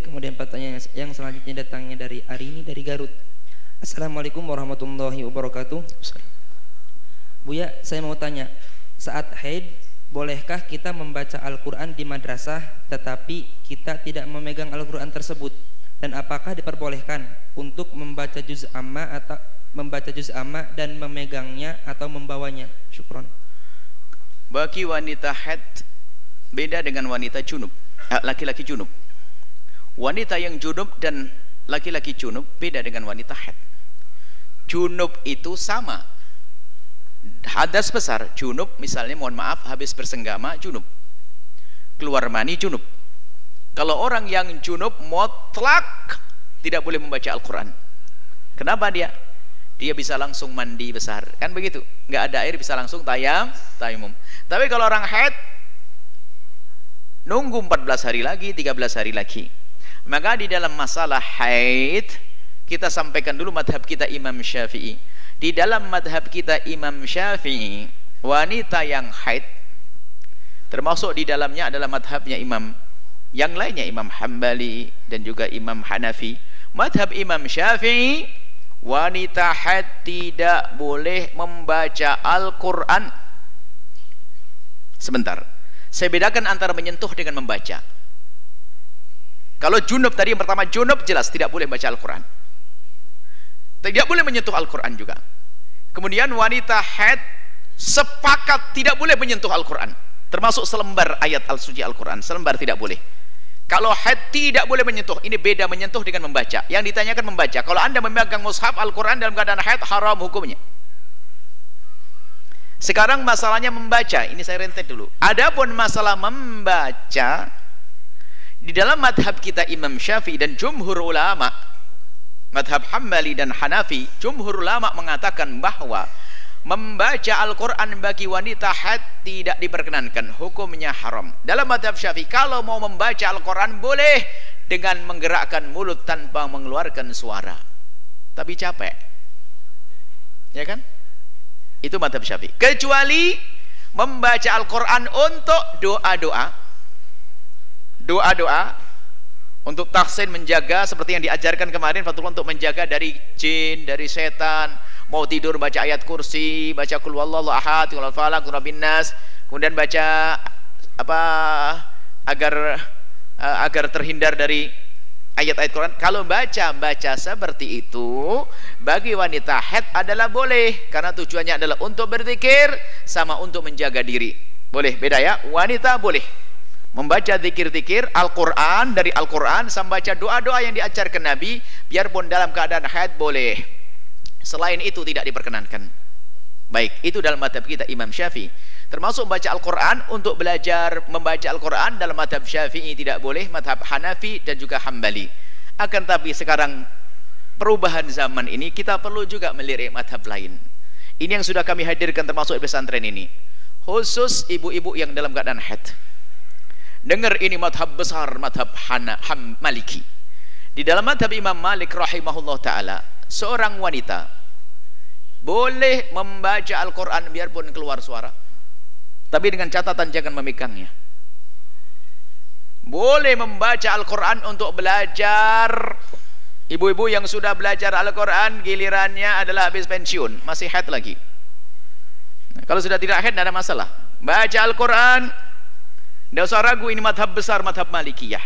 Baik, kemudian pertanyaan yang selanjutnya datangnya dari Arini dari Garut. Assalamualaikum warahmatullahi wabarakatuh. Buya, saya mau tanya, saat haid bolehkah kita membaca Al-Qur'an di madrasah tetapi kita tidak memegang Al-Qur'an tersebut? Dan apakah diperbolehkan untuk membaca juz amma atau membaca juz amma dan memegangnya atau membawanya? Syukron. Bagi wanita haid beda dengan wanita junub, laki-laki junub. Wanita yang junub dan laki-laki junub beda dengan wanita haid. Junub itu sama. Hadas besar, junub misalnya mohon maaf habis bersenggama junub. Keluar mani junub kalau orang yang junub mutlak tidak boleh membaca Al-Quran. Kenapa dia? Dia bisa langsung mandi besar. Kan begitu? Nggak ada air bisa langsung tayam, tayamum. Tapi kalau orang haid nunggu 14 hari lagi, 13 hari lagi. Maka di dalam masalah haid kita sampaikan dulu madhab kita Imam Syafi'i. Di dalam madhab kita Imam Syafi'i, wanita yang haid termasuk di dalamnya adalah madhabnya Imam yang lainnya Imam Hambali dan juga Imam Hanafi. Madhab Imam Syafi'i wanita haid tidak boleh membaca Al-Quran. Sebentar. Saya bedakan antara menyentuh dengan membaca kalau junub tadi yang pertama junub jelas tidak boleh baca Al-Quran tidak boleh menyentuh Al-Quran juga kemudian wanita haid sepakat tidak boleh menyentuh Al-Quran termasuk selembar ayat al-suci Al-Quran selembar tidak boleh kalau haid tidak boleh menyentuh. Ini beda menyentuh dengan membaca. Yang ditanyakan membaca. Kalau anda memegang mushaf Al-Quran dalam keadaan haid, haram hukumnya. Sekarang masalahnya membaca. Ini saya rentet dulu. Adapun masalah membaca, di dalam madhab kita Imam Syafi'i dan jumhur ulama, madhab Hambali dan Hanafi, jumhur ulama mengatakan bahwa membaca Al-Quran bagi wanita haid tidak diperkenankan. Hukumnya haram. Dalam madhab syafi'i kalau mau membaca Al-Quran boleh dengan menggerakkan mulut tanpa mengeluarkan suara. Tapi capek. Ya kan? Itu madhab syafi'i. Kecuali membaca Al-Quran untuk doa-doa doa-doa untuk taksin menjaga seperti yang diajarkan kemarin Fatullah untuk menjaga dari jin, dari setan. Mau tidur baca ayat kursi baca kul wallahu ahad kul falaq kul nas. Kemudian baca apa agar uh, agar terhindar dari ayat-ayat Quran. Kalau baca baca seperti itu bagi wanita haid adalah boleh. Karena tujuannya adalah untuk berzikir sama untuk menjaga diri. Boleh beda ya? Wanita boleh membaca zikir-zikir Al-Quran dari Al-Quran sama baca doa-doa yang diajarkan Nabi biarpun dalam keadaan haid boleh Selain itu tidak diperkenankan. Baik, itu dalam madhab kita Imam Syafi'i. Termasuk membaca Al-Quran untuk belajar membaca Al-Quran dalam madhab Syafi'i tidak boleh, madhab Hanafi dan juga Hambali. Akan tapi sekarang perubahan zaman ini kita perlu juga melirik madhab lain. Ini yang sudah kami hadirkan termasuk pesantren ini. Khusus ibu-ibu yang dalam keadaan haid. Dengar ini madhab besar, madhab Hana, Ham, Maliki. Di dalam madhab Imam Malik rahimahullah ta'ala, seorang wanita boleh membaca Al-Quran biarpun keluar suara. Tapi dengan catatan jangan memegangnya boleh membaca Al-Quran untuk belajar. Ibu-ibu yang sudah belajar Al-Quran gilirannya adalah habis pensiun. Masih head lagi. Nah, kalau sudah tidak head tidak ada masalah. Baca Al-Quran tidak usah ragu ini madhab besar madhab malikiyah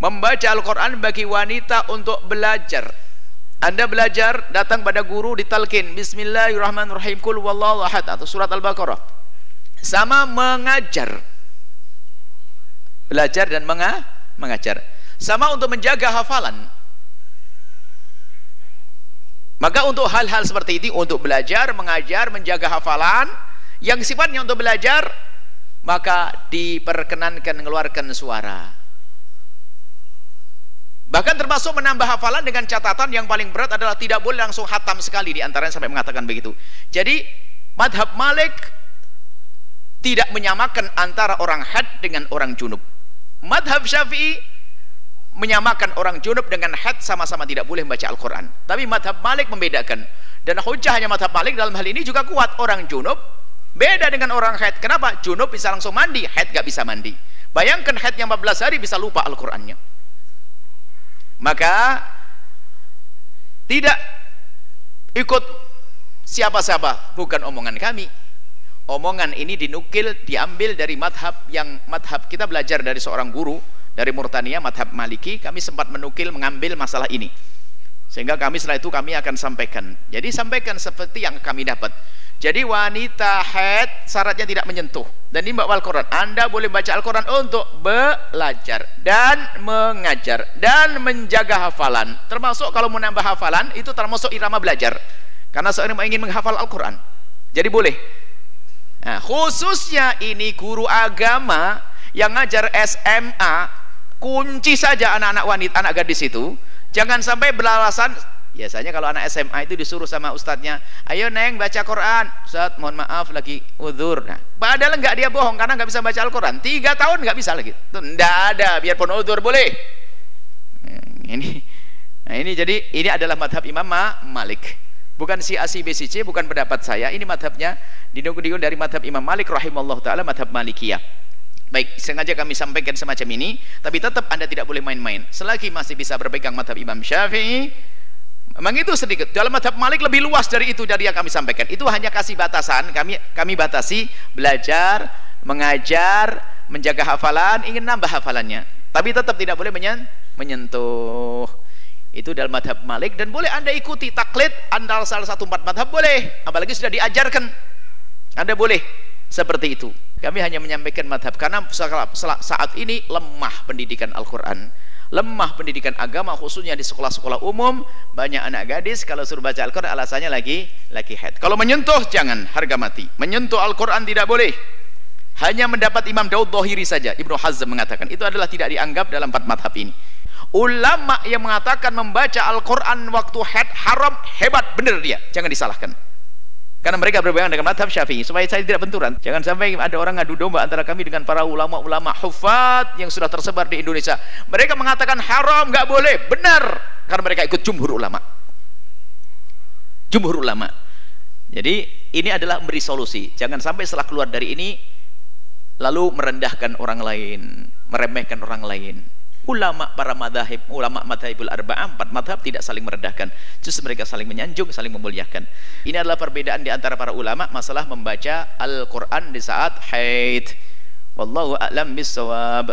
membaca Al-Quran bagi wanita untuk belajar anda belajar datang pada guru ditalkin Bismillahirrahmanirrahim Kul wallahu ahad atau surat Al-Baqarah. Sama mengajar. Belajar dan menga mengajar. Sama untuk menjaga hafalan. Maka untuk hal-hal seperti ini untuk belajar, mengajar, menjaga hafalan yang sifatnya untuk belajar maka diperkenankan mengeluarkan suara. Bahkan termasuk menambah hafalan dengan catatan yang paling berat adalah tidak boleh langsung hatam sekali di antaranya sampai mengatakan begitu. Jadi madhab Malik tidak menyamakan antara orang had dengan orang junub. Madhab Syafi'i menyamakan orang junub dengan had sama-sama tidak boleh membaca Al-Quran. Tapi madhab Malik membedakan. Dan hujahnya madhab Malik dalam hal ini juga kuat. Orang junub beda dengan orang had. Kenapa? Junub bisa langsung mandi, had gak bisa mandi. Bayangkan had yang 14 hari bisa lupa Al-Qurannya maka tidak ikut siapa-siapa bukan omongan kami omongan ini dinukil diambil dari madhab yang madhab kita belajar dari seorang guru dari Murtania madhab Maliki kami sempat menukil mengambil masalah ini sehingga kami setelah itu kami akan sampaikan jadi sampaikan seperti yang kami dapat jadi wanita head syaratnya tidak menyentuh. Dan ini bawa Al-Quran. Anda boleh baca Al-Quran untuk belajar dan mengajar dan menjaga hafalan. Termasuk kalau menambah hafalan itu termasuk irama belajar. Karena seorang ingin menghafal Al-Quran. Jadi boleh. Nah, khususnya ini guru agama yang ngajar SMA kunci saja anak-anak wanita, anak gadis itu. Jangan sampai beralasan Biasanya kalau anak SMA itu disuruh sama ustadznya, ayo neng baca Quran. Ustadz, mohon maaf lagi udur. Nah, padahal enggak dia bohong karena nggak bisa baca Al-Quran. Tiga tahun nggak bisa lagi. Itu enggak ada, biarpun udur boleh. Nah, ini, nah ini jadi ini adalah madhab Imam Malik. Bukan si A, si B, si C, bukan pendapat saya. Ini madhabnya dinukil dari madhab Imam Malik rahimahullah taala madhab Malikiyah. Baik, sengaja kami sampaikan semacam ini, tapi tetap Anda tidak boleh main-main. Selagi masih bisa berpegang madhab Imam Syafi'i, Memang itu sedikit. Dalam madhab Malik lebih luas dari itu dari yang kami sampaikan. Itu hanya kasih batasan. Kami kami batasi belajar, mengajar, menjaga hafalan, ingin nambah hafalannya. Tapi tetap tidak boleh menyentuh. Itu dalam madhab Malik dan boleh anda ikuti taklid antara salah satu empat madhab boleh. Apalagi sudah diajarkan. Anda boleh seperti itu. Kami hanya menyampaikan madhab karena saat ini lemah pendidikan Al-Quran lemah pendidikan agama khususnya di sekolah-sekolah umum banyak anak gadis kalau suruh baca Al-Quran alasannya lagi lagi head. Kalau menyentuh jangan harga mati. Menyentuh Al-Quran tidak boleh. Hanya mendapat Imam Daud Dohiri saja Ibnu Hazm mengatakan. Itu adalah tidak dianggap dalam empat madhab ini. Ulama yang mengatakan membaca Al-Quran waktu head haram hebat benar dia. Jangan disalahkan karena mereka berpegang dengan madhab syafi'i supaya saya tidak benturan. Jangan sampai ada orang ngadu domba antara kami dengan para ulama-ulama hufat yang sudah tersebar di Indonesia. Mereka mengatakan haram nggak boleh. Benar. Karena mereka ikut jumhur ulama. Jumhur ulama. Jadi ini adalah memberi solusi. Jangan sampai setelah keluar dari ini lalu merendahkan orang lain meremehkan orang lain ulama para madhab ulama madhabul arba'ah empat madhab tidak saling merendahkan justru mereka saling menyanjung saling memuliakan. Ini adalah perbedaan di antara para ulama masalah membaca Al-Quran di saat haid. Wallahu a'lam bisawab